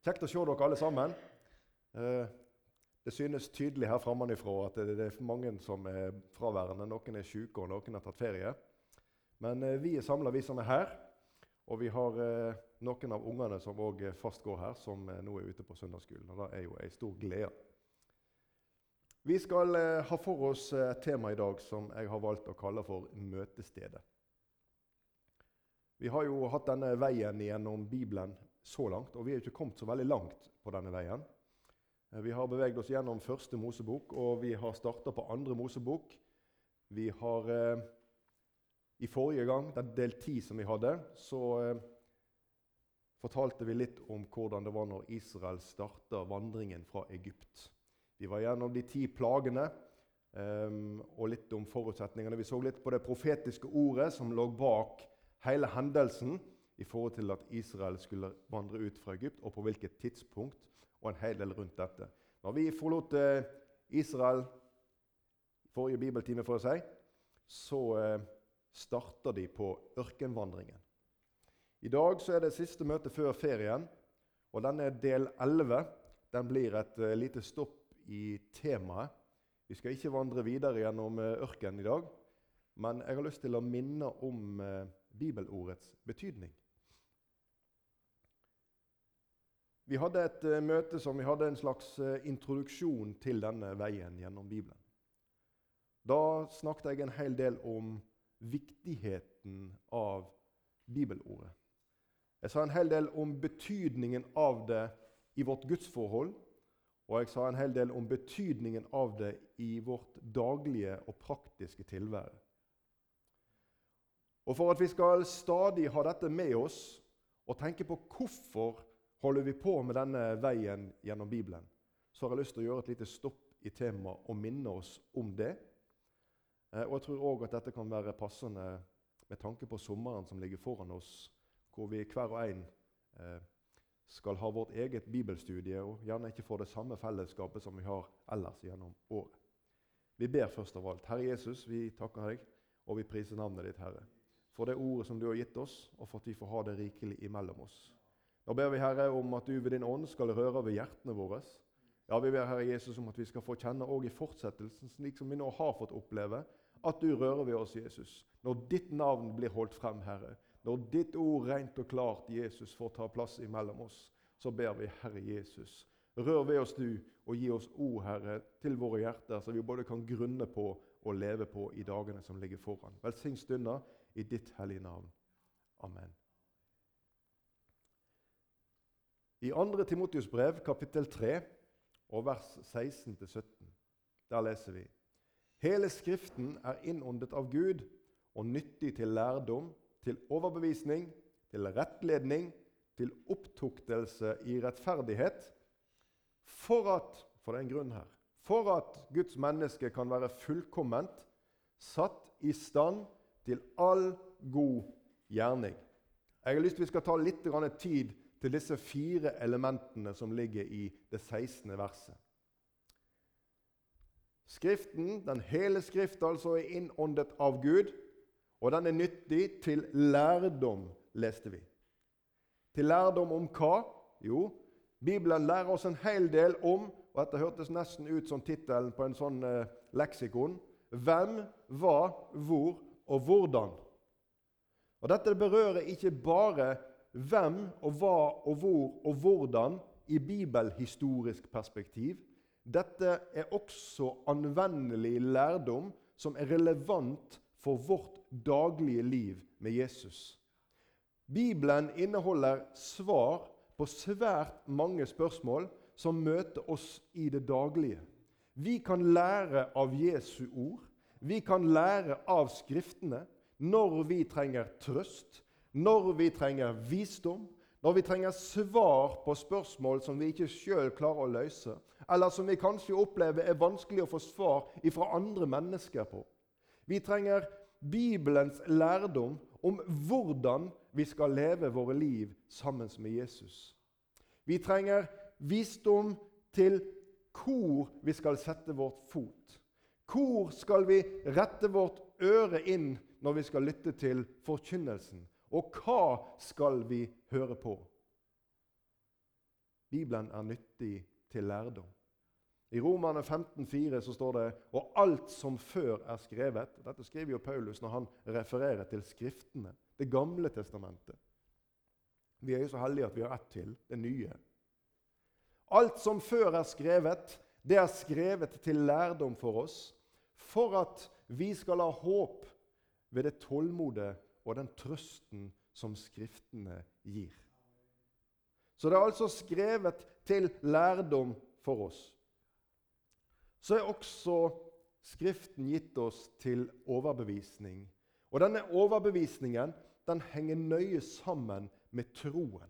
Kjekt å se dere alle sammen. Eh, det synes tydelig her fremmefra at det er mange som er fraværende. Noen er syke, og noen har tatt ferie. Men eh, vi er samla, vi som er her. Og vi har eh, noen av ungene som òg fast går her, som nå er ute på søndagsskolen. Og det er jo ei stor glede. Vi skal ha for oss et tema i dag som jeg har valgt å kalle for møtestedet. Vi har jo hatt denne veien gjennom Bibelen så langt, og vi er ikke kommet så veldig langt på denne veien. Eh, vi har beveget oss gjennom første Mosebok, og vi har starta på andre Mosebok. Vi har eh, I forrige gang, den del ti som vi hadde, så eh, fortalte vi litt om hvordan det var når Israel starta vandringen fra Egypt. Vi var gjennom de ti plagene eh, og litt om forutsetningene. Vi så litt på det profetiske ordet som lå bak hele hendelsen i forhold til at Israel skulle vandre ut fra Egypt, og på hvilket tidspunkt, og en hel del rundt dette. Når vi forlot eh, Israel forrige bibeltime, for å si, så eh, starta de på ørkenvandringen. I dag så er det siste møte før ferien, og denne del 11 den blir et uh, lite stopp i temaet. Vi skal ikke vandre videre gjennom ørkenen i dag, men jeg har lyst til å minne om bibelordets betydning. Vi hadde et uh, møte som vi hadde en slags uh, introduksjon til denne veien gjennom Bibelen. Da snakket jeg en hel del om viktigheten av bibelordet. Jeg sa en hel del om betydningen av det i vårt gudsforhold. Og jeg sa en hel del om betydningen av det i vårt daglige og praktiske tilvære. Og For at vi skal stadig ha dette med oss og tenke på hvorfor holder vi på med denne veien gjennom Bibelen, så har jeg lyst til å gjøre et lite stopp i temaet og minne oss om det. Eh, og Jeg tror òg at dette kan være passende med tanke på sommeren som ligger foran oss, hvor vi hver og en eh, skal ha vårt eget bibelstudie og gjerne ikke få det samme fellesskapet som vi har ellers gjennom året. Vi ber først av alt. Herre Jesus, vi takker deg, og vi priser navnet ditt, Herre, for det ordet som du har gitt oss, og for at vi får ha det rikelig imellom oss. Nå ber vi, Herre, om at du ved din ånd skal røre ved hjertene våre. Ja, Vi ber Herre Jesus om at vi skal få kjenne òg i fortsettelsen, slik som vi nå har fått oppleve, at du rører ved oss, Jesus. Når ditt navn blir holdt frem, Herre, når ditt ord rent og klart, Jesus, får ta plass imellom oss, så ber vi, Herre Jesus, rør ved oss du, og gi oss ord, Herre, til våre hjerter, så vi både kan grunne på og leve på i dagene som ligger foran. Velsign stunder i ditt hellige navn. Amen. I 2. Timotius brev, kapittel 3, og vers 16-17, der leser vi Hele Skriften er innåndet av Gud og nyttig til lærdom, til overbevisning, til rettledning, til opptuktelse i rettferdighet, for at For det er en grunn her. For at Guds menneske kan være fullkomment, satt i stand til all god gjerning. Jeg har lyst til at vi skal ta litt tid til disse fire elementene som ligger i det 16. verset. Skriften, den hele Skrift, altså, er innåndet av Gud, og den er nyttig til lærdom, leste vi. Til lærdom om hva? Jo, Bibelen lærer oss en hel del om og Dette hørtes nesten ut som tittelen på en sånn eh, leksikon. Hvem, hva, hvor og hvordan. Og Dette berører ikke bare hvem og hva og hvor og hvordan i bibelhistorisk perspektiv. Dette er også anvendelig lærdom som er relevant for vårt daglige liv med Jesus. Bibelen inneholder svar på svært mange spørsmål som møter oss i det daglige. Vi kan lære av Jesu ord. Vi kan lære av Skriftene når vi trenger trøst, når vi trenger visdom, når vi trenger svar på spørsmål som vi ikke sjøl klarer å løse, eller som vi kanskje opplever er vanskelig å få svar fra andre mennesker på. Vi trenger Bibelens lærdom om hvordan vi skal leve våre liv sammen med Jesus. Vi trenger visdom til hvor vi skal sette vårt fot. Hvor skal vi rette vårt øre inn når vi skal lytte til forkynnelsen? Og hva skal vi høre på? Bibelen er nyttig til lærdom. I Romane 15,4 så står det og alt som før er skrevet Dette skriver jo Paulus når han refererer til Skriftene, Det gamle testamentet. Vi er jo så heldige at vi har ett til, det nye. Alt som før er skrevet, det er skrevet til lærdom for oss, for at vi skal ha håp ved det tålmodet og den trøsten som Skriftene gir. Så det er altså skrevet til lærdom for oss. Så er også Skriften gitt oss til overbevisning. Og denne overbevisningen den henger nøye sammen med troen.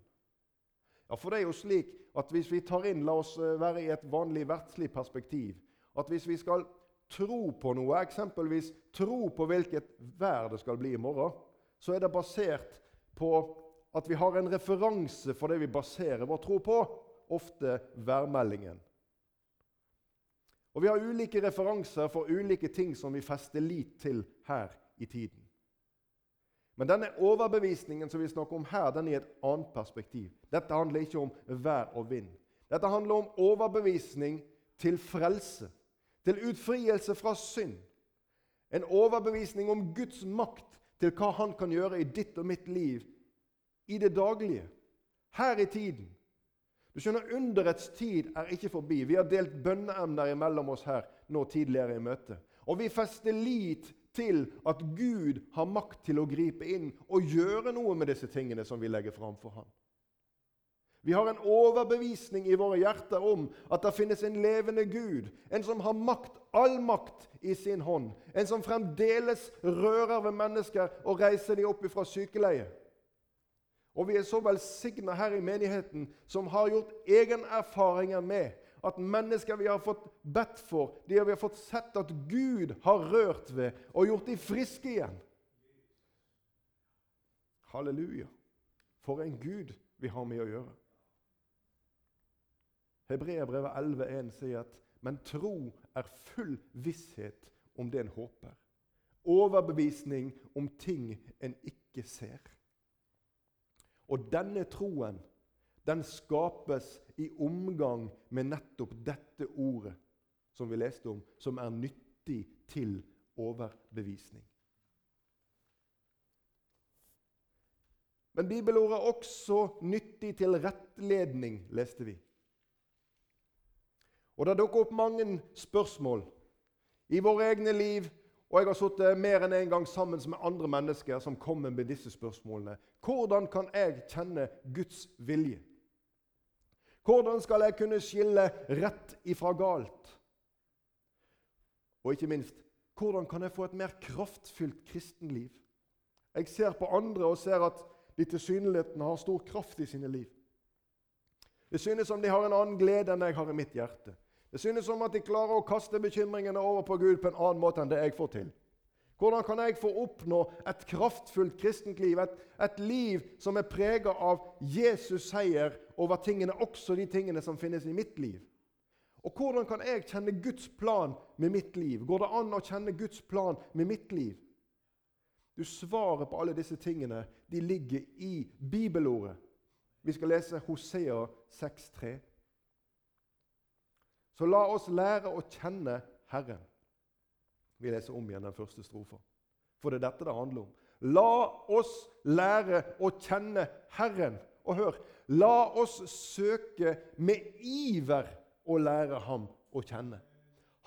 Ja, For det er jo slik at hvis vi tar inn, la oss eh, være i et vanlig verdslig perspektiv, at hvis vi skal tro på noe, eksempelvis tro på hvilket vær det skal bli i morgen, så er det basert på at vi har en referanse for det vi baserer vår tro på, ofte værmeldingen. Og Vi har ulike referanser for ulike ting som vi fester lit til her i tiden. Men denne overbevisningen som vi snakker om her, den er i et annet perspektiv. Dette handler ikke om vær og vind. Dette handler om overbevisning til frelse, til utfrielse fra synd. En overbevisning om Guds makt til hva Han kan gjøre i ditt og mitt liv i det daglige, her i tiden. Du skjønner, Underets tid er ikke forbi. Vi har delt bønneemner imellom oss her nå tidligere i møtet. Og vi fester lit til at Gud har makt til å gripe inn og gjøre noe med disse tingene som vi legger fram for ham. Vi har en overbevisning i våre hjerter om at det finnes en levende Gud, en som har makt, all makt i sin hånd, en som fremdeles rører ved mennesker og reiser dem opp fra sykeleie. Og vi er så velsigna her i menigheten som har gjort egenerfaringer med at mennesker vi har fått bedt for, de vi har fått sett at Gud har rørt ved og gjort dem friske igjen. Halleluja. For en Gud vi har med å gjøre. Hebreerbrevet 11,1 sier at men tro er full visshet om det en håper. Overbevisning om ting en ikke ser. Og denne troen den skapes i omgang med nettopp dette ordet som vi leste om, som er nyttig til overbevisning. Men bibelordet er også nyttig til rettledning, leste vi. Og Det dukker opp mange spørsmål i våre egne liv og jeg har sittet mer enn én en gang sammen med andre mennesker som kommer med disse spørsmålene. Hvordan kan jeg kjenne Guds vilje? Hvordan skal jeg kunne skille rett ifra galt? Og ikke minst hvordan kan jeg få et mer kraftfylt kristenliv? Jeg ser på andre og ser at de tilsynelatende har stor kraft i sine liv. Det synes som de har en annen glede enn jeg har i mitt hjerte. Det synes som at de klarer å kaste bekymringene over på Gud på en annen måte enn det jeg får til. Hvordan kan jeg få oppnå et kraftfullt kristent liv, et, et liv som er prega av Jesus' seier over tingene, også de tingene som finnes i mitt liv? Og hvordan kan jeg kjenne Guds plan med mitt liv? Går det an å kjenne Guds plan med mitt liv? Du Svaret på alle disse tingene de ligger i bibelordet. Vi skal lese Hosea 6,3. Så la oss lære å kjenne Herren. Vi leser om igjen den første strofa. For det er dette det handler om. La oss lære å kjenne Herren. Og hør La oss søke med iver å lære ham å kjenne.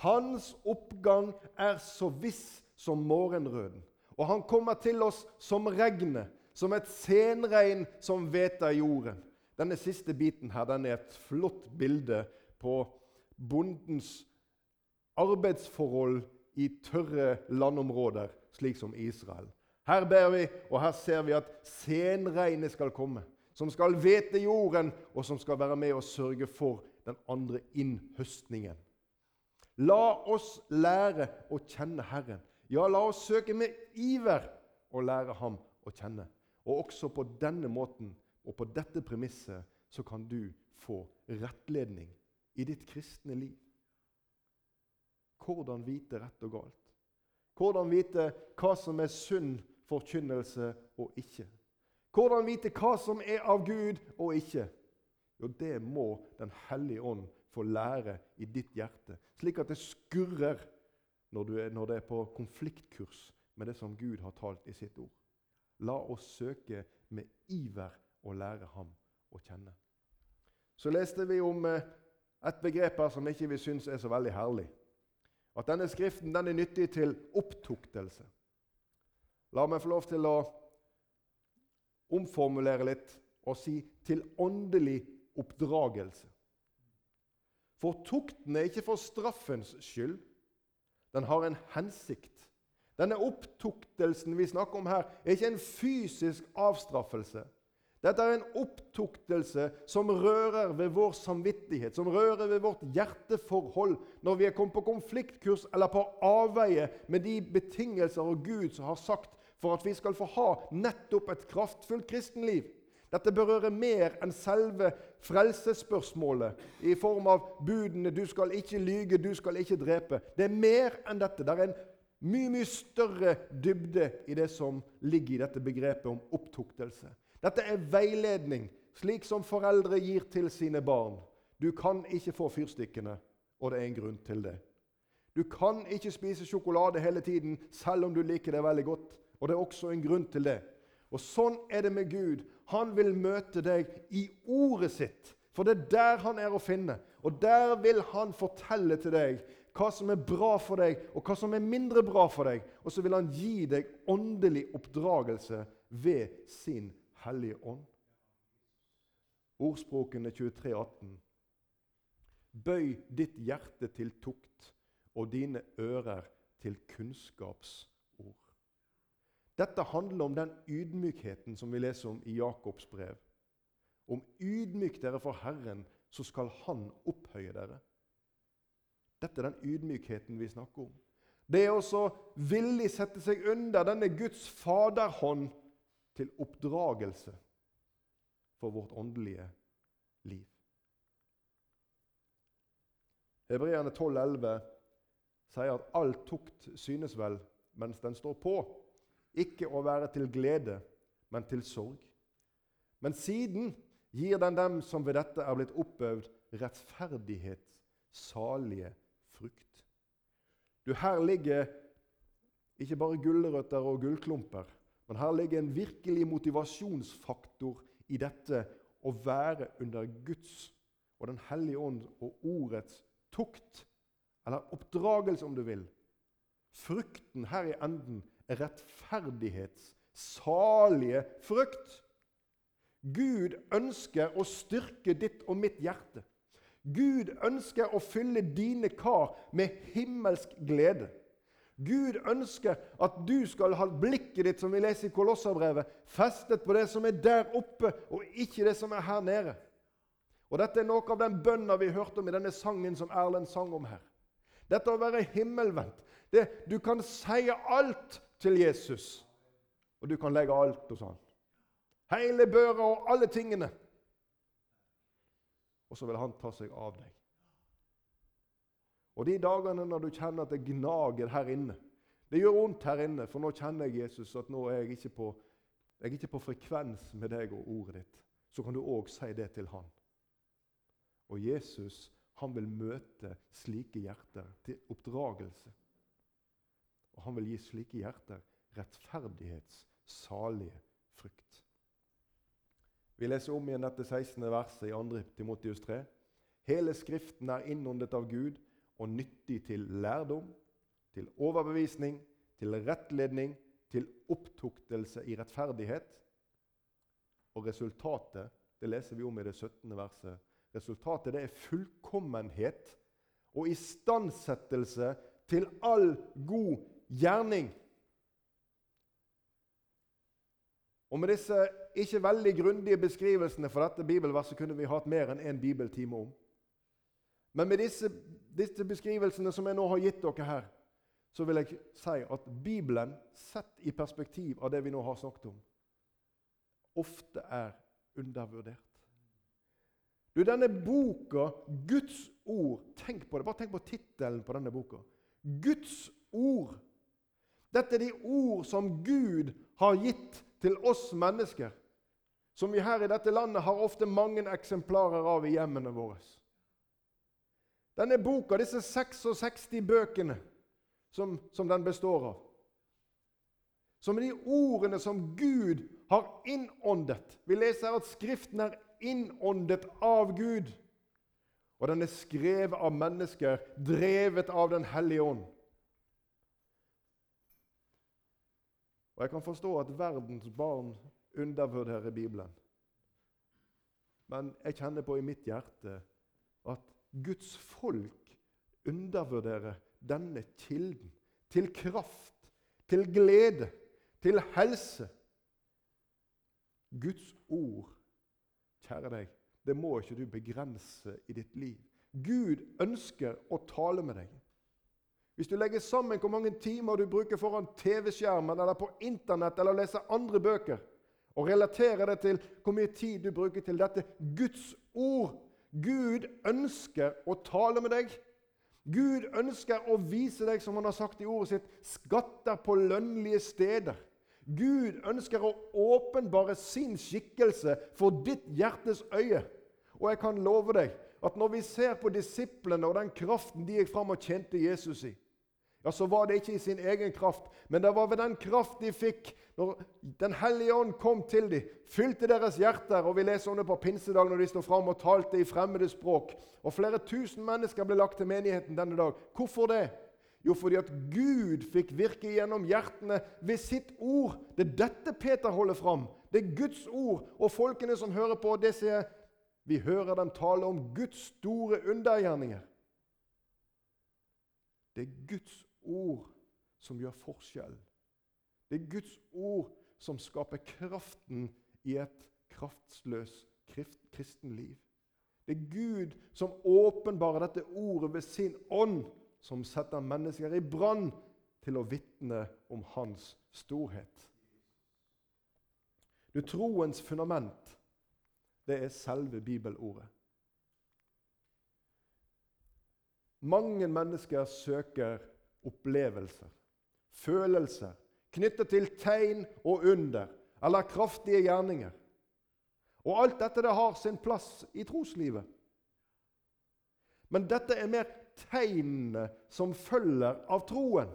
Hans oppgang er så viss som morgenrøden. Og han kommer til oss som regnet, som et senregn som hveter jorden. Denne siste biten her, den er et flott bilde på bondens arbeidsforhold i tørre landområder, slik som Israel. Her ber vi, og her ser vi at senregnet skal komme, som skal hvete jorden, og som skal være med og sørge for den andre innhøstningen. La oss lære å kjenne Herren. Ja, la oss søke med iver å lære Ham å kjenne. Og også på denne måten og på dette premisset så kan du få rettledning i ditt kristne liv. Hvordan vite rett og galt? Hvordan vite hva som er sunn forkynnelse og ikke? Hvordan vite hva som er av Gud og ikke? Jo, det må Den hellige ånd få lære i ditt hjerte, slik at det skurrer når, er, når det er på konfliktkurs med det som Gud har talt i sitt ord. La oss søke med iver å lære ham å kjenne. Så leste vi om eh, et begrep her som ikke vi syns er så veldig herlig. At denne skriften den er nyttig til opptuktelse. La meg få lov til å omformulere litt og si til åndelig oppdragelse. For tukten er ikke for straffens skyld. Den har en hensikt. Denne opptuktelsen vi snakker om her, er ikke en fysisk avstraffelse. Dette er en opptuktelse som rører ved vår samvittighet, som rører ved vårt hjerteforhold når vi er kommet på konfliktkurs eller på avveie med de betingelser og Gud som har sagt for at vi skal få ha nettopp et kraftfullt kristenliv. Dette berører mer enn selve frelsesspørsmålet i form av budene 'du skal ikke lyge, du skal ikke drepe'. Det er mer enn dette. Det er en mye, mye større dybde i det som ligger i dette begrepet om opptuktelse. Dette er veiledning, slik som foreldre gir til sine barn. Du kan ikke få fyrstikkene, og det er en grunn til det. Du kan ikke spise sjokolade hele tiden, selv om du liker det veldig godt. Og det er også en grunn til det. Og Sånn er det med Gud. Han vil møte deg i ordet sitt. For det er der han er å finne. Og der vil han fortelle til deg hva som er bra for deg, og hva som er mindre bra for deg. Og så vil han gi deg åndelig oppdragelse ved sin Hellige Ånd. Ordspråkene 23, 18. Bøy ditt hjerte til tukt og dine ører til kunnskapsord. Dette handler om den ydmykheten som vi leser om i Jakobs brev. Om ydmyk dere for Herren, så skal Han opphøye dere. Dette er den ydmykheten vi snakker om. Det er også villig sette seg under denne Guds faderhånd til oppdragelse for vårt åndelige liv. Hebreerne 12,11 sier at all tukt synes vel mens den står på, ikke å være til glede, men til sorg. Men siden gir den dem som ved dette er blitt oppøvd, rettferdighets salige frukt. Du, Her ligger ikke bare gulrøtter og gullklumper, men her ligger en virkelig motivasjonsfaktor i dette å være under Guds og Den hellige ånd og ordets tukt, eller oppdragelse, om du vil. Frukten her i enden er rettferdighets salige frukt. Gud ønsker å styrke ditt og mitt hjerte. Gud ønsker å fylle dine kar med himmelsk glede. Gud ønsker at du skal ha blikket ditt, som vi leser i Kolosserbrevet, festet på det som er der oppe, og ikke det som er her nede. Og Dette er noe av den bønna vi hørte om i denne sangen som Erlend sang om her. Dette å være himmelvendt. Det, du kan si alt til Jesus, og du kan legge alt hos han. Hele børa og alle tingene og så vil han ta seg av deg. Og de dagene når du kjenner at det gnager her inne Det gjør vondt her inne, for nå kjenner jeg Jesus at nå er jeg ikke på, jeg ikke på frekvens med deg og ordet ditt. Så kan du òg si det til han. Og Jesus han vil møte slike hjerter til oppdragelse. Og han vil gi slike hjerter rettferdighetssalige frykt. Vi leser om igjen dette 16. verset i 2. Timotius 3. Hele Skriften er innåndet av Gud og nyttig til lærdom, til overbevisning, til rettledning, til opptuktelse i rettferdighet. Og resultatet det leser vi om i det 17. verset. Resultatet det er fullkommenhet og istandsettelse til all god gjerning. Og Med disse ikke veldig grundige beskrivelsene for dette bibelverset kunne vi hatt mer enn én en bibeltime om. Men med disse, disse, beskrivelsene som jeg nå har gitt dere her, så vil jeg si at Bibelen, sett i perspektiv av det vi nå har snakket om, ofte er undervurdert. Du, Denne boka, Guds ord Tenk på det, Bare tenk på tittelen på denne boka. Guds ord. Dette er de ord som Gud har gitt til oss mennesker. som vi her i dette landet har ofte mange eksemplarer av i hjemmene våre. Denne boka, disse 66 bøkene som, som den består av, som de ordene som Gud har innåndet. Vi leser at Skriften er innåndet av Gud. Og den er skrevet av mennesker, drevet av Den hellige ånd. Og Jeg kan forstå at verdens barn undervurderer Bibelen. Men jeg kjenner på i mitt hjerte at Guds folk undervurderer denne kilden til kraft, til glede, til helse. Guds ord, kjære deg, det må ikke du begrense i ditt liv. Gud ønsker å tale med deg. Hvis du legger sammen hvor mange timer du bruker foran TV-skjermen eller på Internett eller leser andre bøker, og relaterer det til hvor mye tid du bruker til dette Guds ord Gud ønsker å tale med deg. Gud ønsker å vise deg, som han har sagt i ordet sitt, skatter på lønnlige steder. Gud ønsker å åpenbare sin skikkelse for ditt hjertes øye. Og jeg kan love deg at når vi ser på disiplene og den kraften de gikk fram og tjente Jesus i, ja, så var det ikke i sin egen kraft, men det var ved den kraft de fikk når Den hellige ånd kom til dem, fylte deres hjerter. og Vi leser om det på pinsedag når de sto fram og talte i fremmede språk. Og Flere tusen mennesker ble lagt til menigheten denne dag. Hvorfor det? Jo, fordi at Gud fikk virke gjennom hjertene ved sitt ord. Det er dette Peter holder fram. Det er Guds ord. Og folkene som hører på, det sier vi hører dem tale om Guds store undergjerninger. Det er Guds ord som gjør forskjell. Det er Guds ord som skaper kraften i et kraftløst kristenliv. Det er Gud som åpenbarer dette ordet ved sin ånd som setter mennesker i brann til å vitne om hans storhet. Du, Troens fundament, det er selve bibelordet. Mange mennesker søker opplevelser, følelser, knyttet til tegn og under eller kraftige gjerninger. Og alt dette det har sin plass i troslivet. Men dette er mer tegnene som følger av troen.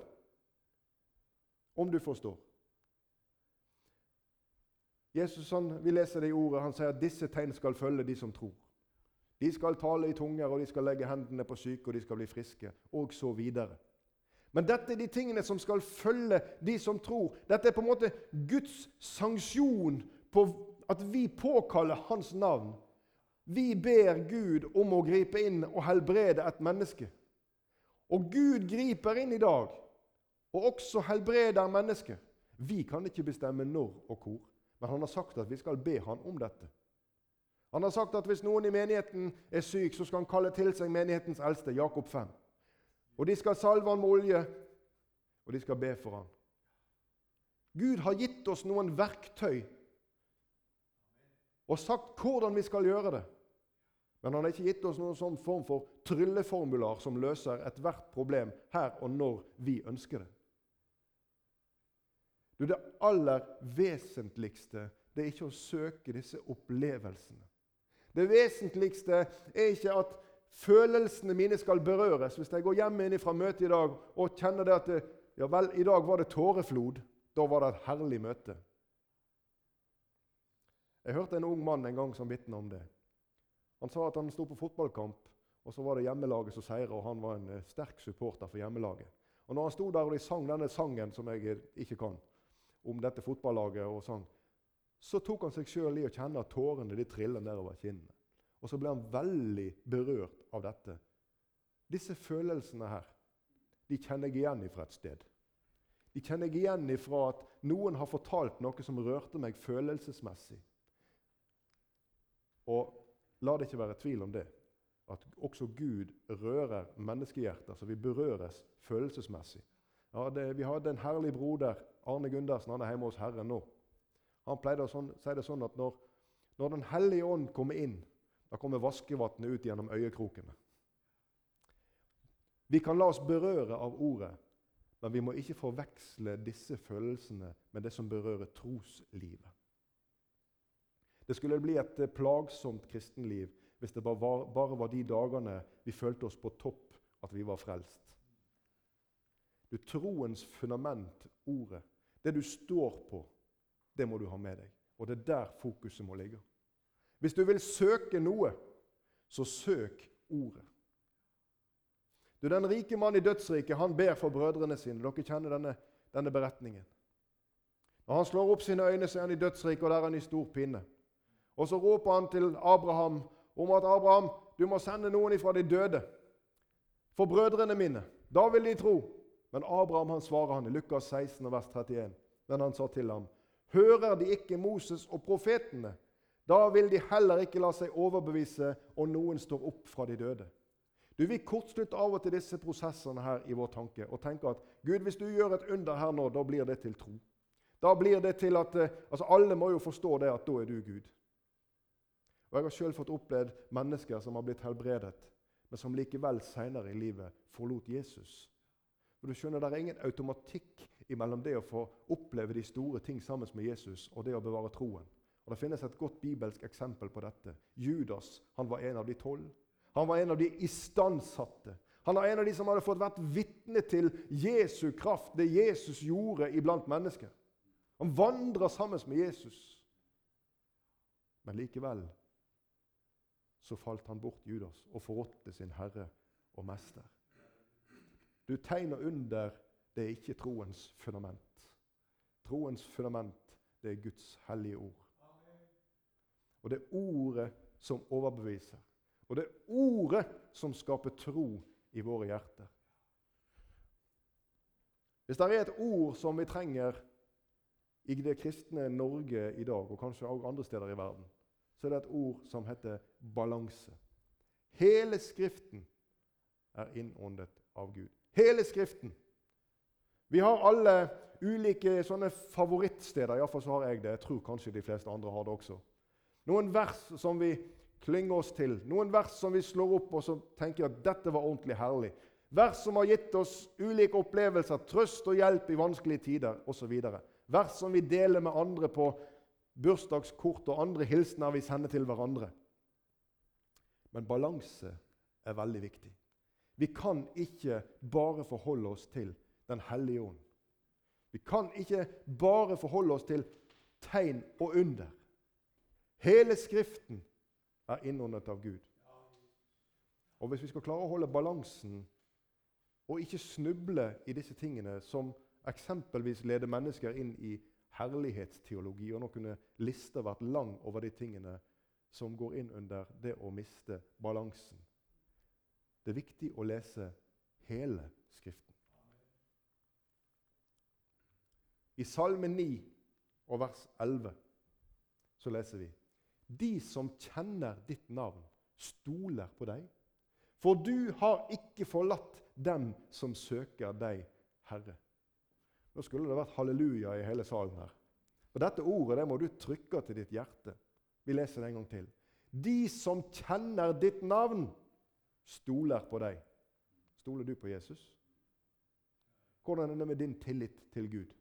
Om du forstår. Jesus, han, Vi leser det i ordet. Han sier at disse tegn skal følge de som tror. De skal tale i tunger, og de skal legge hendene på syke, og de skal bli friske, og så videre. Men dette er de tingene som skal følge de som tror. Dette er på en måte Guds sanksjon på at vi påkaller Hans navn vi ber Gud om å gripe inn og helbrede et menneske. Og Gud griper inn i dag og også helbreder mennesket. Vi kan ikke bestemme når og hvor, men han har sagt at vi skal be han om dette. Han har sagt at hvis noen i menigheten er syk, så skal han kalle til seg menighetens eldste, Jakob 5. Og de skal salve ham med olje, og de skal be for ham. Gud har gitt oss noen verktøy og sagt hvordan vi skal gjøre det. Men han har ikke gitt oss noen sånn form for trylleformular som løser ethvert problem her og når vi ønsker det. Du, det aller vesentligste det er ikke å søke disse opplevelsene. Det vesentligste er ikke at følelsene mine skal berøres. Hvis jeg går hjem inn fra møtet i dag og kjenner det at det, ja vel, i dag var det tåreflod, da var det et herlig møte. Jeg hørte en ung mann en gang som vitna om det. Han sa at han sto på fotballkamp, og så var det hjemmelaget som seira, og han var en eh, sterk supporter for hjemmelaget. Og når han sto der og de sang denne sangen som jeg eh, ikke kan, om dette fotballaget, og sang, så tok han seg sjøl i å kjenne at tårene de triller nedover kinnene. Og så ble han veldig berørt av dette. Disse følelsene her de kjenner jeg igjen fra et sted. De kjenner jeg igjen fra at noen har fortalt noe som rørte meg følelsesmessig. Og La det ikke være tvil om det, at også Gud rører menneskehjerter, så vi berøres følelsesmessig. Ja, det, vi hadde en herlig broder, Arne Gundersen, han er hjemme hos Herren nå. Han pleide å sånn, si det sånn at når, når Den hellige ånd kommer inn, da kommer vaskevannet ut gjennom øyekrokene. Vi kan la oss berøre av ordet, men vi må ikke forveksle disse følelsene med det som berører troslivet. Det skulle bli et eh, plagsomt kristenliv hvis det bare var, de dagene vi følte oss på topp, at vi var frelst. Du, Troens fundament, ordet, det du står på, det må du ha med deg. Og det er der fokuset må ligge. Hvis du vil søke noe, så søk ordet. Du, Den rike mann i dødsriket han ber for brødrene sine. Dere kjenner denne, denne beretningen. Når han slår opp sine øyne, så er han i dødsriket, og der er han i stor pinne. Og så roper han til Abraham om at Abraham, du må sende noen ifra de døde for brødrene mine. Da vil de tro. Men Abraham han svarer han i Lukas 16, vers 31. Men han sa til ham, hører de ikke Moses og profetene? Da vil de heller ikke la seg overbevise om noen står opp fra de døde. Du, Vi kortslutter av og til disse prosessene her i vår tanke og tenker at Gud, hvis du gjør et under her nå, da blir det til tro. Da blir det til at, eh, altså Alle må jo forstå det at da er du Gud. Og Jeg har sjøl fått opplevd mennesker som har blitt helbredet, men som likevel senere i livet forlot Jesus. Og du skjønner, Det er ingen automatikk mellom det å få oppleve de store ting sammen med Jesus og det å bevare troen. Og Det finnes et godt bibelsk eksempel på dette. Judas han var en av de tolv. Han var en av de istandsatte. Han var en av de som hadde fått vært vitne til Jesu kraft, det Jesus gjorde iblant mennesker. Han vandra sammen med Jesus. Men likevel så falt han bort, Judas, og forrådte sin herre og mester. Du tegner under det er ikke troens fundament. Troens fundament, det er Guds hellige ord. Og det er ordet som overbeviser. Og det er ordet som skaper tro i våre hjerter. Hvis det er et ord som vi trenger i det kristne Norge i dag, og kanskje også andre steder i verden, så er det et ord som heter balanse. Hele Skriften er innåndet av Gud. Hele Skriften. Vi har alle ulike sånne favorittsteder. Iallfall så har jeg det. Jeg tror kanskje de fleste andre har det også. Noen vers som vi klynger oss til. Noen vers som vi slår opp og så tenker at dette var ordentlig herlig. Vers som har gitt oss ulike opplevelser, trøst og hjelp i vanskelige tider osv. Vers som vi deler med andre på bursdagskort og andre hilsener vi sender til hverandre. Men balanse er veldig viktig. Vi kan ikke bare forholde oss til Den hellige ånd. Vi kan ikke bare forholde oss til tegn og under. Hele Skriften er innåndet av Gud. Og Hvis vi skal klare å holde balansen og ikke snuble i disse tingene som eksempelvis leder mennesker inn i herlighetsteologi, og nå kunne lista vært lang over de tingene som går inn under det å miste balansen. Det er viktig å lese hele Skriften. I Salme 9 og vers 11 så leser vi De som kjenner ditt navn, stoler på deg. For du har ikke forlatt dem som søker deg, Herre. Nå skulle det vært halleluja i hele salen her. Og Dette ordet det må du trykke til ditt hjerte. Vi leser det en gang til. De som kjenner ditt navn, stoler på deg. Stoler du på Jesus? Hvordan er det med din tillit til Gud?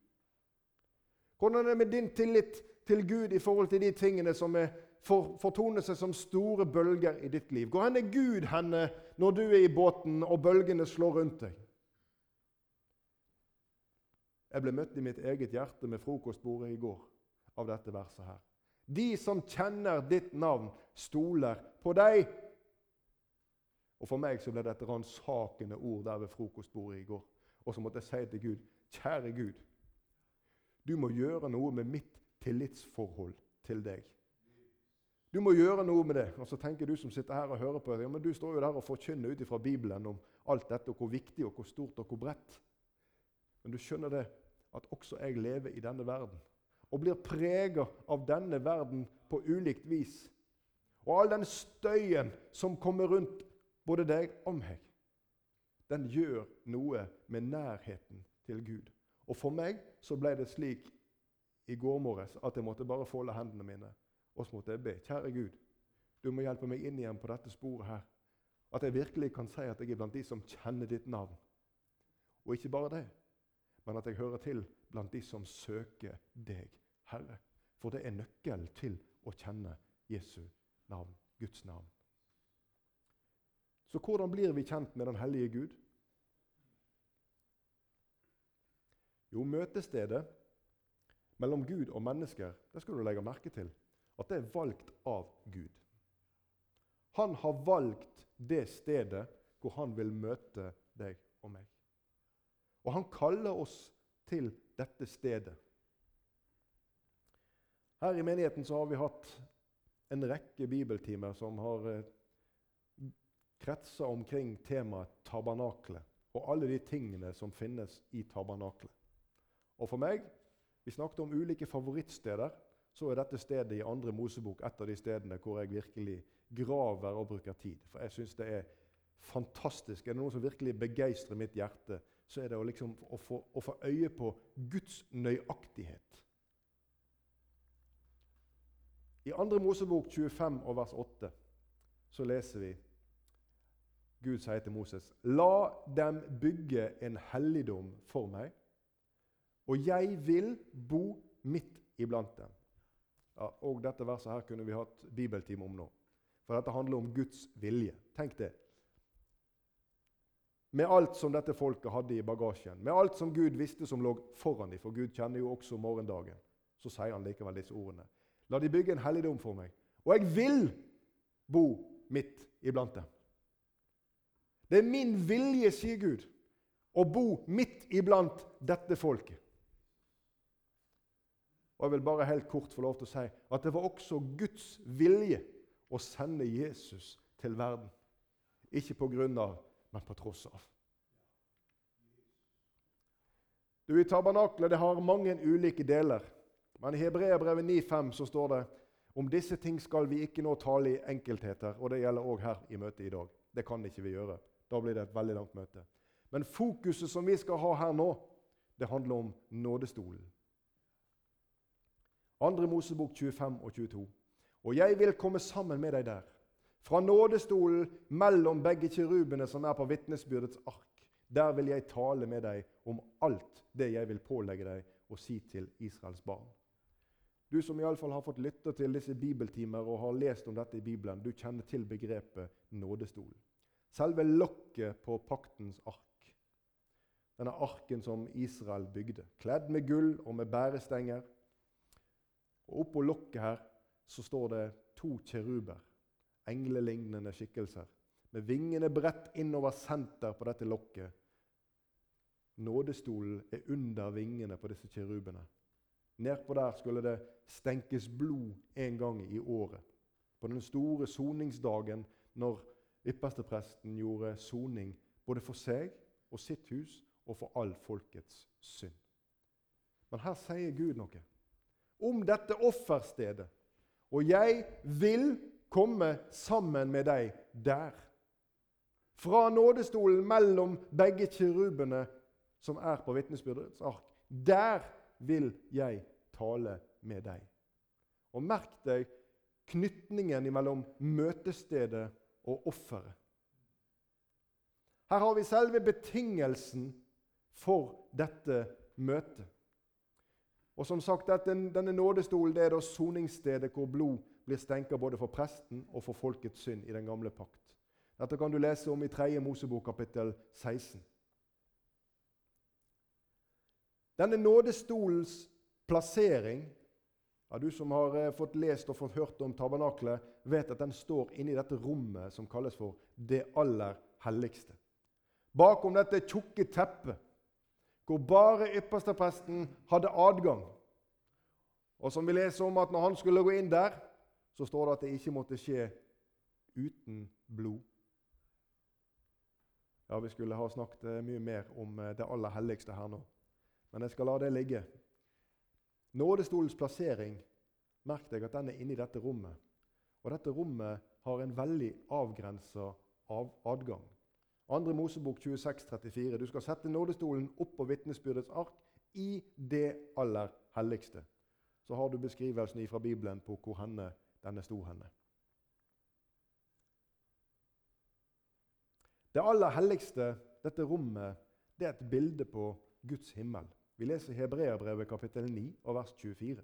Hvordan er det med din tillit til Gud i forhold til de tingene som er for, fortoner seg som store bølger i ditt liv? Hvor hen er Gud henne når du er i båten og bølgene slår rundt deg? Jeg ble møtt i mitt eget hjerte med frokostbordet i går av dette verset her. De som kjenner ditt navn, stoler på deg. Og For meg så ble dette ransakende ord der ved frokostbordet i går. Og så måtte jeg si til Gud, kjære Gud, du må gjøre noe med mitt tillitsforhold til deg. Du må gjøre noe med det. Og så tenker du som sitter her og hører på, ja, men du står jo der og forkynner ut fra Bibelen om alt dette, og hvor viktig og hvor stort og hvor bredt. Men du skjønner det at også jeg lever i denne verden og blir prega av denne verden på ulikt vis. Og all den støyen som kommer rundt både deg og meg, den gjør noe med nærheten til Gud. Og for meg så ble det slik i går morges at jeg måtte bare folde hendene mine. Og så måtte jeg be. Kjære Gud, du må hjelpe meg inn igjen på dette sporet her. At jeg virkelig kan si at jeg er blant de som kjenner ditt navn. Og ikke bare det, men at jeg hører til blant de som søker deg, Herre. For det er nøkkelen til å kjenne Jesu navn, Guds navn. Så hvordan blir vi kjent med den hellige Gud? Jo, møtestedet mellom Gud og mennesker det skal du legge merke til at det er valgt av Gud. Han har valgt det stedet hvor han vil møte deg og meg. Og han kaller oss til dette stedet. Her i menigheten så har vi hatt en rekke bibeltimer som har eh, kretsa omkring temaet tabernaklet og alle de tingene som finnes i tabernaklet. Og for meg Vi snakket om ulike favorittsteder. Så er dette stedet i andre Mosebok et av de stedene hvor jeg virkelig graver og bruker tid. For jeg syns det er fantastisk. Er det noe som virkelig begeistrer mitt hjerte, så er det å, liksom, å, få, å få øye på Guds nøyaktighet. I 2. Mosebok 25 og vers 8 så leser vi Gud sier til Moses.: La dem bygge en helligdom for meg, og jeg vil bo midt iblant dem. Ja, og Dette verset her kunne vi hatt bibeltime om nå. For dette handler om Guds vilje. Tenk det. Med alt som dette folket hadde i bagasjen, med alt som Gud visste som lå foran dem, for Gud kjenner jo også morgendagen, så sier han likevel disse ordene. La de bygge en helligdom for meg, og jeg vil bo midt iblant dem. Det er min vilje, sier Gud, å bo midt iblant dette folket. Og Jeg vil bare helt kort få lov til å si at det var også Guds vilje å sende Jesus til verden. Ikke på grunn av, men på tross av. Du, I tabernaklet det har mange ulike deler. Men i Hebreabrevet 9,5 så står det om disse ting skal vi ikke nå tale i enkeltheter. Og det gjelder òg her i møtet i dag. Det kan ikke vi gjøre. Da blir det et veldig langt møte. Men fokuset som vi skal ha her nå, det handler om nådestolen. 2. Mosebok 25 og 22. Og jeg vil komme sammen med deg der, fra nådestolen mellom begge kirubene som er på vitnesbyrdets ark. Der vil jeg tale med deg om alt det jeg vil pålegge deg å si til Israels barn. Du som iallfall har fått lytte til disse bibeltimer og har lest om dette i Bibelen, du kjenner til begrepet nådestol. Selve lokket på paktens ark. Denne arken som Israel bygde, kledd med gull og med bærestenger. Og Oppå lokket her så står det to kjeruber, englelignende skikkelser, med vingene bredt innover senter på dette lokket. Nådestolen er under vingene på disse kjerubene. Nedpå der skulle det stenkes blod en gang i året. På den store soningsdagen når ypperstepresten gjorde soning både for seg og sitt hus og for all folkets synd. Men her sier Gud noe om dette offerstedet. Og jeg vil komme sammen med deg der. Fra nådestolen mellom begge kirubene som er på vitnesbyrdets ark. Der vil jeg tale med deg. Og merk deg knytningen mellom møtestedet og offeret. Her har vi selve betingelsen for dette møtet. Og som sagt, dette, Denne nådestolen det er da soningsstedet hvor blod blir stenka både for presten og for folkets synd i den gamle pakt. Dette kan du lese om i 3. Mosebok kapittel 16. Denne nådestolens plassering ja, Du som har eh, fått lest og fått hørt om tabernaklet, vet at den står inne i dette rommet som kalles for det aller helligste. Bakom dette tjukke teppet, hvor bare ypperstepresten hadde adgang. Og som vi leser om at når han skulle gå inn der, så står det at det ikke måtte skje uten blod. Ja, Vi skulle ha snakket eh, mye mer om eh, det aller helligste her nå, men jeg skal la det ligge. Nådestolens plassering, merk deg at den er inne i dette rommet. Og dette rommet har en veldig avgrensa av adgang. 2. Mosebok 26, 34. Du skal sette nådestolen opp på vitnesbyrdets ark i det aller helligste. Så har du beskrivelsen fra Bibelen på hvor henne denne sto henne. Det aller helligste, dette rommet, det er et bilde på Guds himmel. Vi leser Hebreabrevet kapittel 9 og vers 24.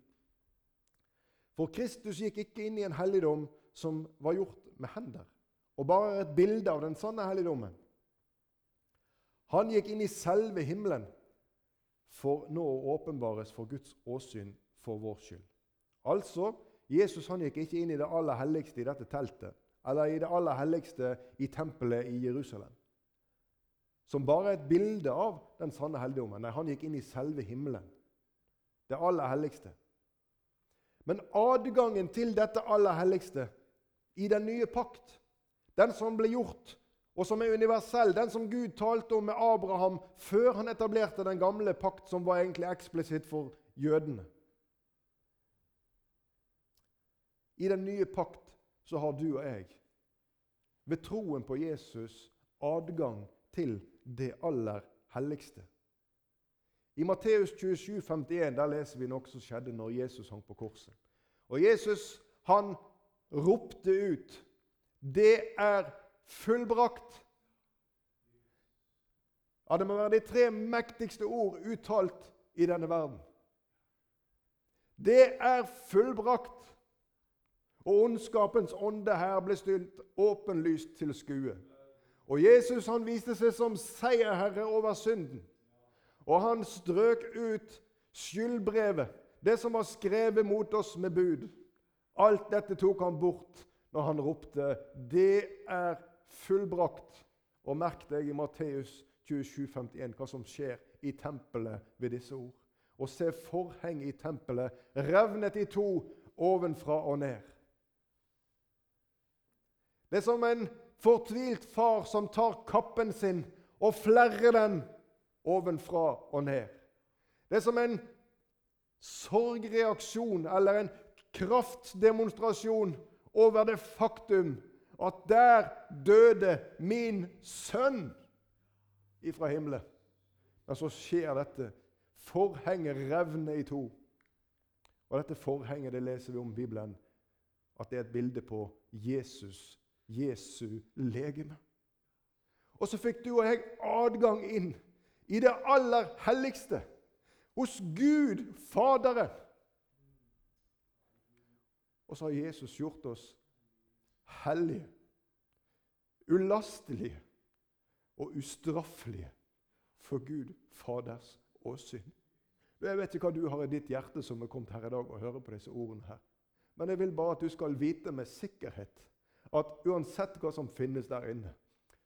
For Kristus gikk ikke inn i en helligdom som var gjort med hender, og bare et bilde av den sanne helligdommen. Han gikk inn i selve himmelen for nå å åpenbares for Guds åsyn for vår skyld. Altså, Jesus han gikk ikke inn i det aller helligste i dette teltet, eller i det aller helligste i tempelet i Jerusalem, som bare er et bilde av den sanne helligdommen. Nei, han gikk inn i selve himmelen, det aller helligste. Men adgangen til dette aller helligste i den nye pakt, den som ble gjort, og som er universell, den som Gud talte om med Abraham før han etablerte den gamle pakt, som var egentlig eksplisitt for jødene. I den nye pakt så har du og jeg ved troen på Jesus adgang til det aller helligste. I Matteus 27, 51, der leser vi noe som skjedde når Jesus hang på korset. Og Jesus han ropte ut 'Det er fullbrakt'. Ja, Det må være de tre mektigste ord uttalt i denne verden. Det er fullbrakt. Og ondskapens ånde her ble stilt åpenlyst til skue. Og Jesus han viste seg som seierherre over synden. Og han strøk ut skyldbrevet, det som var skrevet mot oss med bud. Alt dette tok han bort når han ropte 'Det er fullbrakt'. Og merk deg i Matteus 27, 51, hva som skjer i tempelet ved disse ord. Og se forhenget i tempelet revnet i to ovenfra og ned. Det er som en fortvilt far som tar kappen sin og flerrer den ovenfra og ned. Det er som en sorgreaksjon eller en kraftdemonstrasjon over det faktum at der døde min sønn ifra himmelen. Men så skjer dette. Forhenget revner i to. Og dette forhenget det leser vi om i Bibelen, at det er et bilde på Jesus, Jesu legeme. Og så fikk du og jeg adgang inn i det aller helligste, hos Gud Faderen. Og så har Jesus gjort oss hellige, ulastelige og ustraffelige for Gud Faders åsyn. Jeg vet ikke hva du har i ditt hjerte som er kommet her i dag og hører på disse ordene. her. Men jeg vil bare at du skal vite med sikkerhet at uansett hva som finnes der inne,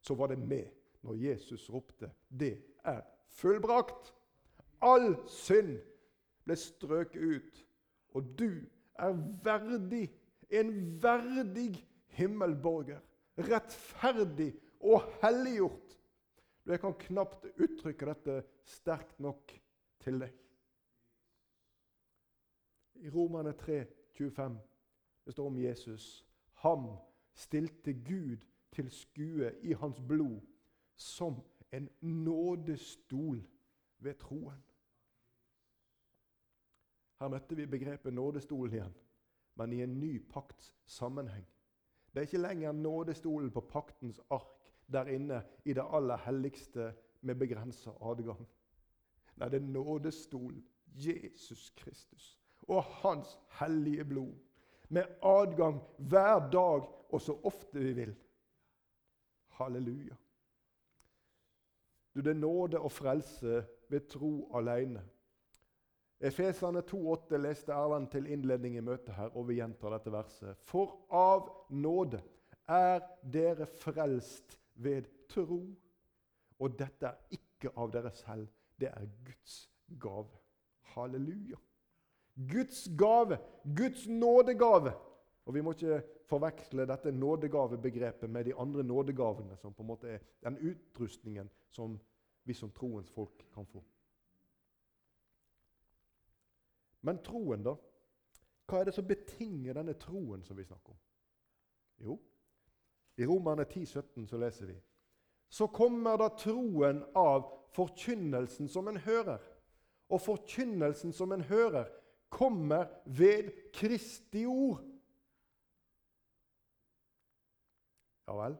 så var det med når Jesus ropte 'Det er fullbrakt'. All synd ble strøket ut, og du er verdig, en verdig himmelborger. Rettferdig og helliggjort. Jeg kan knapt uttrykke dette sterkt nok til deg. I Romerne 3, 25, det står om Jesus. Ham stilte Gud til skue i hans blod som en nådestol ved troen. Her møtte vi begrepet nådestolen igjen, men i en ny pakts sammenheng. Det er ikke lenger nådestolen på paktens ark der inne i det aller helligste med begrensa adgang. Nei, det er nådestolen Jesus Kristus og hans hellige blod. Med adgang hver dag og så ofte vi vil. Halleluja. Du, det er nåde og frelse ved tro alene. Efeserne 2,8 leste Erland til innledning i møtet her, og vi gjentar dette verset. For av nåde er dere frelst ved tro. Og dette er ikke av dere selv, det er Guds gave. Halleluja. Guds gave, Guds nådegave. Og Vi må ikke forveksle dette nådegavebegrepet med de andre nådegavene, som på en måte er den utrustningen som vi som troens folk kan få. Men troen, da? Hva er det som betinger denne troen som vi snakker om? Jo, i Romerne 10, 17 så leser vi Så kommer da troen av forkynnelsen som en hører. Og forkynnelsen som en hører, kommer ved Kristi ord. Ja vel?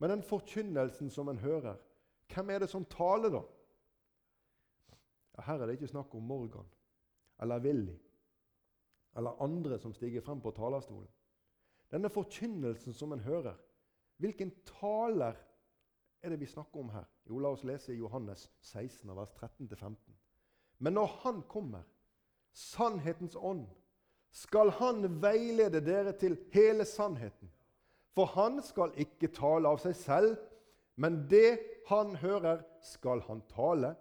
Men den forkynnelsen som en hører, hvem er det som taler, da? Ja, her er det ikke snakk om Morgan eller Willy eller andre som stiger frem på talerstolen. Denne forkynnelsen som en hører. Hvilken taler er det vi snakker om her? Jo, La oss lese Johannes 16, vers 13-15. Men når Han kommer, sannhetens ånd, skal Han veilede dere til hele sannheten. For Han skal ikke tale av seg selv, men det Han hører, skal Han tale.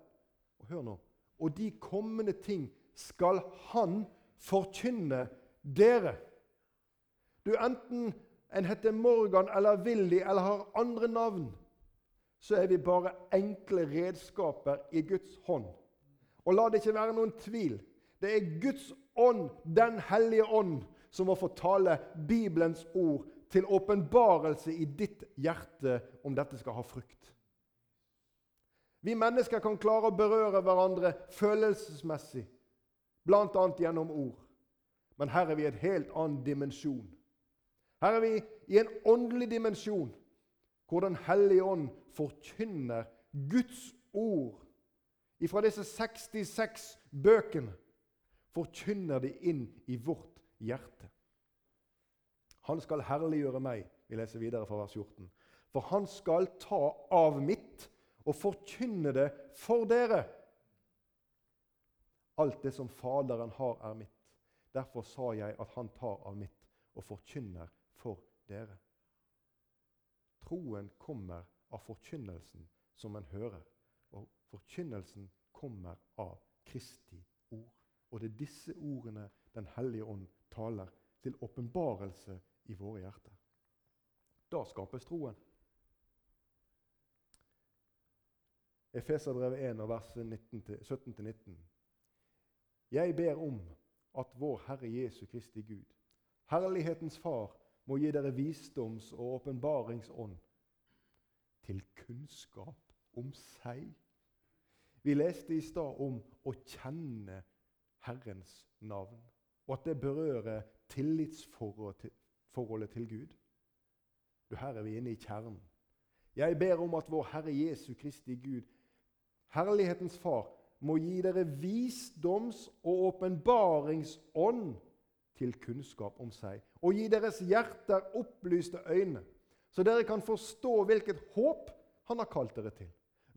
Og hør nå. Og de kommende ting skal Han forkynne dere. Du, enten en heter Morgan eller Willy eller har andre navn, så er vi bare enkle redskaper i Guds hånd. Og la det ikke være noen tvil. Det er Guds ånd, Den hellige ånd, som må få tale Bibelens ord til åpenbarelse i ditt hjerte om dette skal ha frukt. Vi mennesker kan klare å berøre hverandre følelsesmessig, bl.a. gjennom ord. Men her er vi i en helt annen dimensjon. Her er vi i en åndelig dimensjon hvor Den hellige ånd forkynner Guds ord. Ifra disse 66 bøkene forkynner de inn i vårt hjerte. Han skal herliggjøre meg, vi leser videre fra vers 14. For han skal ta av mitt og forkynne det for dere. Alt det som Faderen har, er mitt. Derfor sa jeg at han tar av mitt og forkynner for dere. Troen kommer av forkynnelsen som en hører, og forkynnelsen kommer av Kristi ord. Og det er disse ordene Den hellige ånd taler til åpenbarelse i våre hjerter. Da skapes troen. Efeserbrevet 1, vers 17-19. Jeg ber om at vår Herre Jesu Kristi Gud, Herlighetens Far, må gi dere visdoms- og åpenbaringsånd til kunnskap om seg. Vi leste i stad om å kjenne Herrens navn, og at det berører tillitsforholdet til Gud. Du, Her er vi inne i kjernen. Jeg ber om at vår Herre Jesu Kristi Gud, Herlighetens Far, må gi dere visdoms- og åpenbaringsånd til kunnskap om seg, og gi deres hjerter opplyste øyne, så dere kan forstå hvilket håp han har kalt dere til.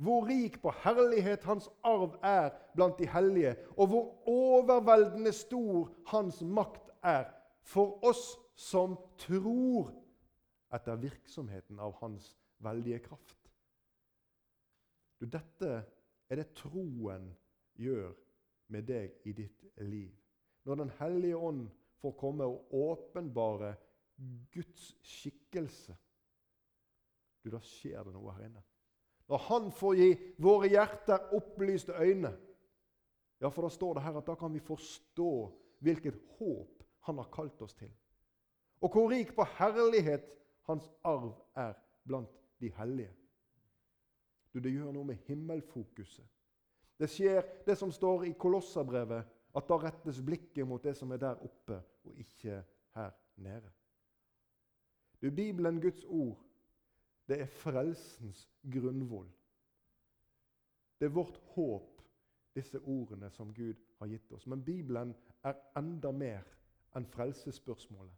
Hvor rik på herlighet hans arv er blant de hellige, og hvor overveldende stor hans makt er for oss som tror etter virksomheten av hans veldige kraft. Du, dette er det troen gjør med deg i ditt liv. Når Den hellige ånd får komme og åpenbare Guds skikkelse, du, da skjer det noe her inne. Når Han får gi våre hjerter opplyste øyne, ja, for da står det her at da kan vi forstå hvilket håp Han har kalt oss til. Og hvor rik på herlighet Hans arv er blant de hellige. Du, Det gjør noe med himmelfokuset. Det skjer det som står i Kolosserbrevet, at da rettes blikket mot det som er der oppe, og ikke her nede. Du, Bibelen, Guds ord, det er frelsens grunnvoll. Det er vårt håp, disse ordene som Gud har gitt oss. Men Bibelen er enda mer enn frelsesspørsmålet.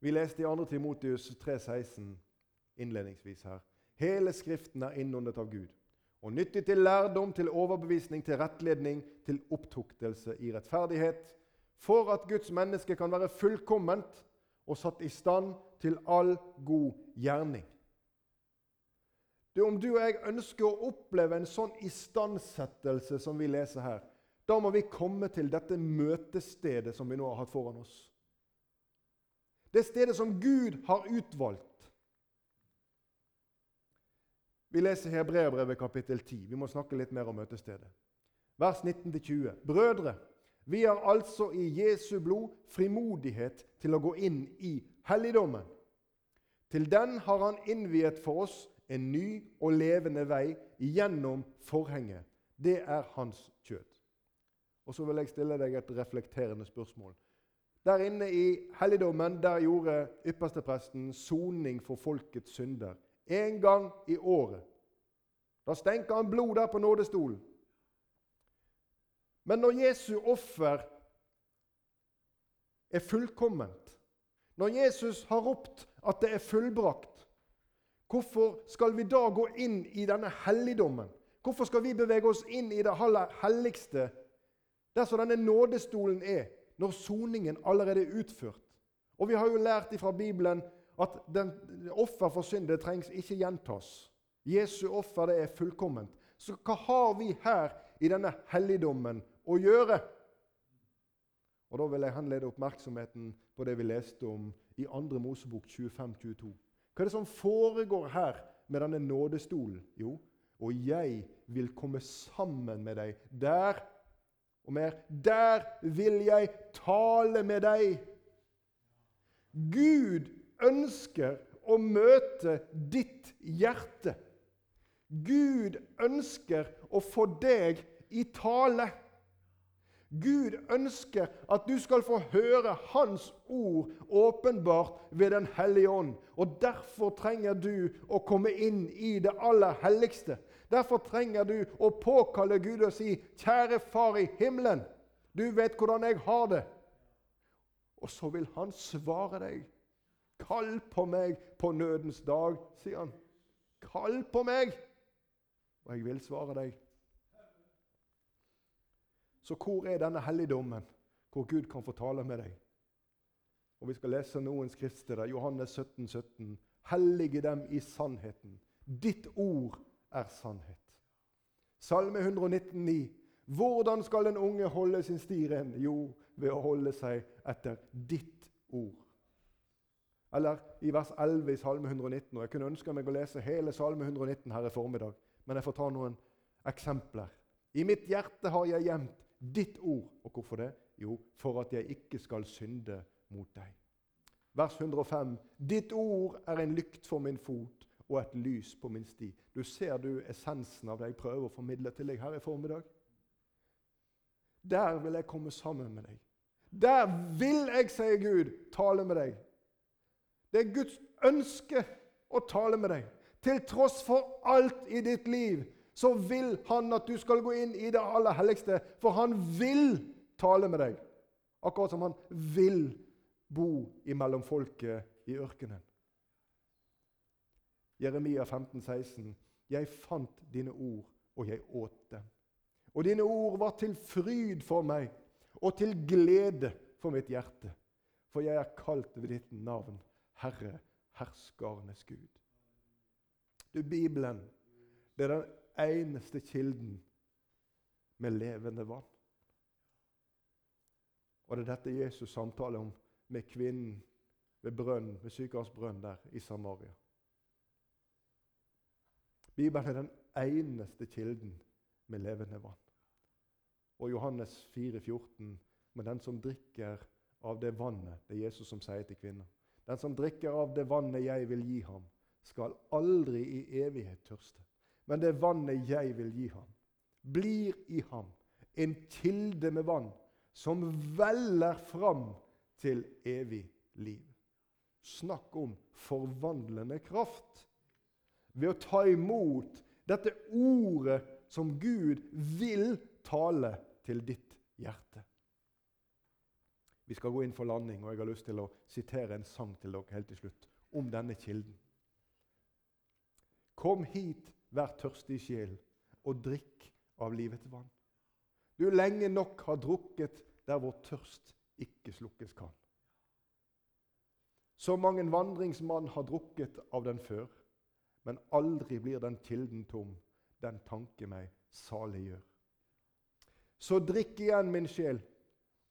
Vi leste i 2. Timotius 3,16 innledningsvis her. Hele Skriften er innåndet av Gud og nyttig til lærdom, til overbevisning, til rettledning, til opptuktelse i rettferdighet, for at Guds menneske kan være fullkomment og satt i stand til all god gjerning. Du, om du og jeg ønsker å oppleve en sånn istandsettelse som vi leser her, da må vi komme til dette møtestedet som vi nå har hatt foran oss. Det stedet som Gud har utvalgt. Vi leser Hebreabrevet kapittel 10. Vi må snakke litt mer om møtestedet. Vers 19-20. Brødre, vi har altså i Jesu blod frimodighet til å gå inn i helligdommen. Til den har han innviet for oss en ny og levende vei gjennom forhenget. Det er hans kjøtt. Og Så vil jeg stille deg et reflekterende spørsmål. Der inne i helligdommen der gjorde ypperstepresten soning for folkets synder en gang i året. Da stenker han blod der på nådestolen. Men når Jesu offer er fullkomment, når Jesus har ropt at det er fullbrakt, hvorfor skal vi da gå inn i denne helligdommen? Hvorfor skal vi bevege oss inn i det aller helligste der som denne nådestolen er, når soningen allerede er utført? Og Vi har jo lært fra Bibelen at den, offer for synd det trengs ikke gjentas. Jesu offer det er fullkomment. Så hva har vi her i denne helligdommen å gjøre? Og Da vil jeg henlede oppmerksomheten på det vi leste om i 2. Mosebok 25-22. Hva er det som foregår her med denne nådestolen? Jo, og jeg vil komme sammen med deg der. Og mer der vil jeg tale med deg. Gud ønsker å møte ditt hjerte. Gud ønsker å få deg i tale. Gud ønsker at du skal få høre Hans ord åpenbart ved Den hellige ånd. Og Derfor trenger du å komme inn i det aller helligste. Derfor trenger du å påkalle Gud og si, 'Kjære Far i himmelen, du vet hvordan jeg har det.' Og så vil han svare deg. 'Kall på meg på nødens dag', sier han. 'Kall på meg, og jeg vil svare deg'. Så hvor er denne helligdommen, hvor Gud kan få tale med deg? Og Vi skal lese noen der, Johannes 17, 17. Hellige dem i sannheten. Ditt ord er sannhet. Salme 119, 119,9. Hvordan skal den unge holde sin sti ren? Jo, ved å holde seg etter ditt ord. Eller i vers 11 i Salme 119. og Jeg kunne ønske meg å lese hele Salme 119 her i formiddag, men jeg får ta noen eksempler. I mitt hjerte har jeg gjemt ditt ord. Og hvorfor det? Jo, for at jeg ikke skal synde mot deg. Vers 105. Ditt ord er en lykt for min fot og et lys på min sti. Du ser du essensen av det jeg prøver å formidle til deg her i formiddag? Der vil jeg komme sammen med deg. Der vil jeg, sier Gud, tale med deg. Det er Guds ønske å tale med deg. Til tross for alt i ditt liv så vil han at du skal gå inn i det aller helligste. For han vil tale med deg. Akkurat som han vil bo imellom folket i ørkenen. Jeremia 15, 16. Jeg fant dine ord, og jeg åt dem. Og dine ord var til fryd for meg og til glede for mitt hjerte. For jeg er kalt ved ditt navn, Herre, herskernes Gud. Du, Bibelen, det er den eneste kilden med levende vann. Og det er dette Jesus samtaler om med kvinnen ved brønn, ved brønn der i Samaria. Bibelen er den eneste kilden med levende vann. Og Johannes 4, 14, men den som drikker av det vannet Det er Jesus som sier til kvinnen. Den som drikker av det vannet jeg vil gi ham, skal aldri i evighet tørste. Men det vannet jeg vil gi ham, blir i ham en kilde med vann som veller fram til evig liv. Snakk om forvandlende kraft. Ved å ta imot dette ordet som Gud vil tale til ditt hjerte. Vi skal gå inn for landing, og jeg har lyst til å sitere en sang til dere helt til slutt om denne kilden. Kom hit, Vær tørstig sjel, og drikk av livets vann. Du lenge nok har drukket der hvor tørst ikke slukkes kan. Så mange vandringsmann har drukket av den før, men aldri blir den kilden tom, den tanke meg salig gjør. Så drikk igjen, min sjel,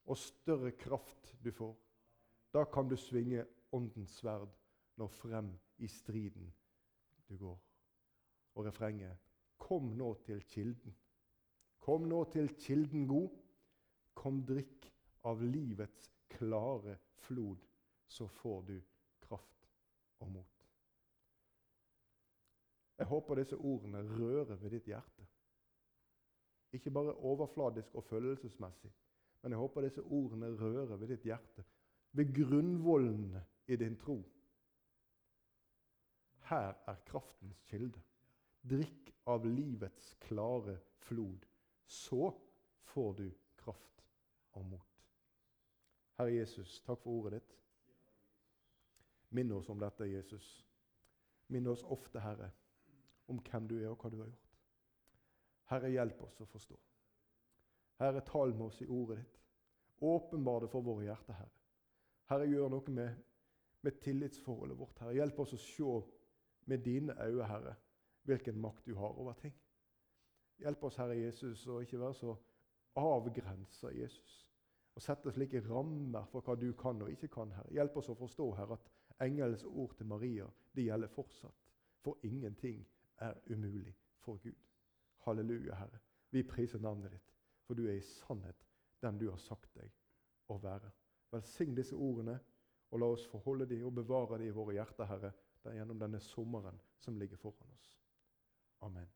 og større kraft du får. Da kan du svinge åndens sverd når frem i striden du går og refrenget Kom nå til kilden. Kom nå til kilden god. Kom, drikk av livets klare flod, så får du kraft og mot. Jeg håper disse ordene rører ved ditt hjerte. Ikke bare overfladisk og følelsesmessig, men jeg håper disse ordene rører ved ditt hjerte. Ved grunnvollen i din tro. Her er kraftens kilde. Drikk av livets klare flod. Så får du kraft og mot. Herre Jesus, takk for ordet ditt. Minn oss om dette, Jesus. Minn oss ofte, Herre, om hvem du er og hva du har gjort. Herre, hjelp oss å forstå. Herre, tal med oss i ordet ditt. Åpenbar det for våre hjerter, Herre. Herre, gjør noe med, med tillitsforholdet vårt. Herre. Hjelp oss å se med dine øyne, Herre, hvilken makt du har over ting. Hjelp oss, Herre Jesus, å ikke være så avgrensa, Jesus. Og sette slike rammer for hva du kan og ikke kan, Herre. Hjelp oss å forstå, Herre, at engelens ord til Maria det gjelder fortsatt. For ingenting er umulig for Gud. Halleluja, Herre. Vi priser navnet ditt, for du er i sannhet den du har sagt deg å være. Velsign disse ordene, og la oss forholde dem og bevare dem i våre hjerter, Herre, gjennom denne sommeren som ligger foran oss. Amen.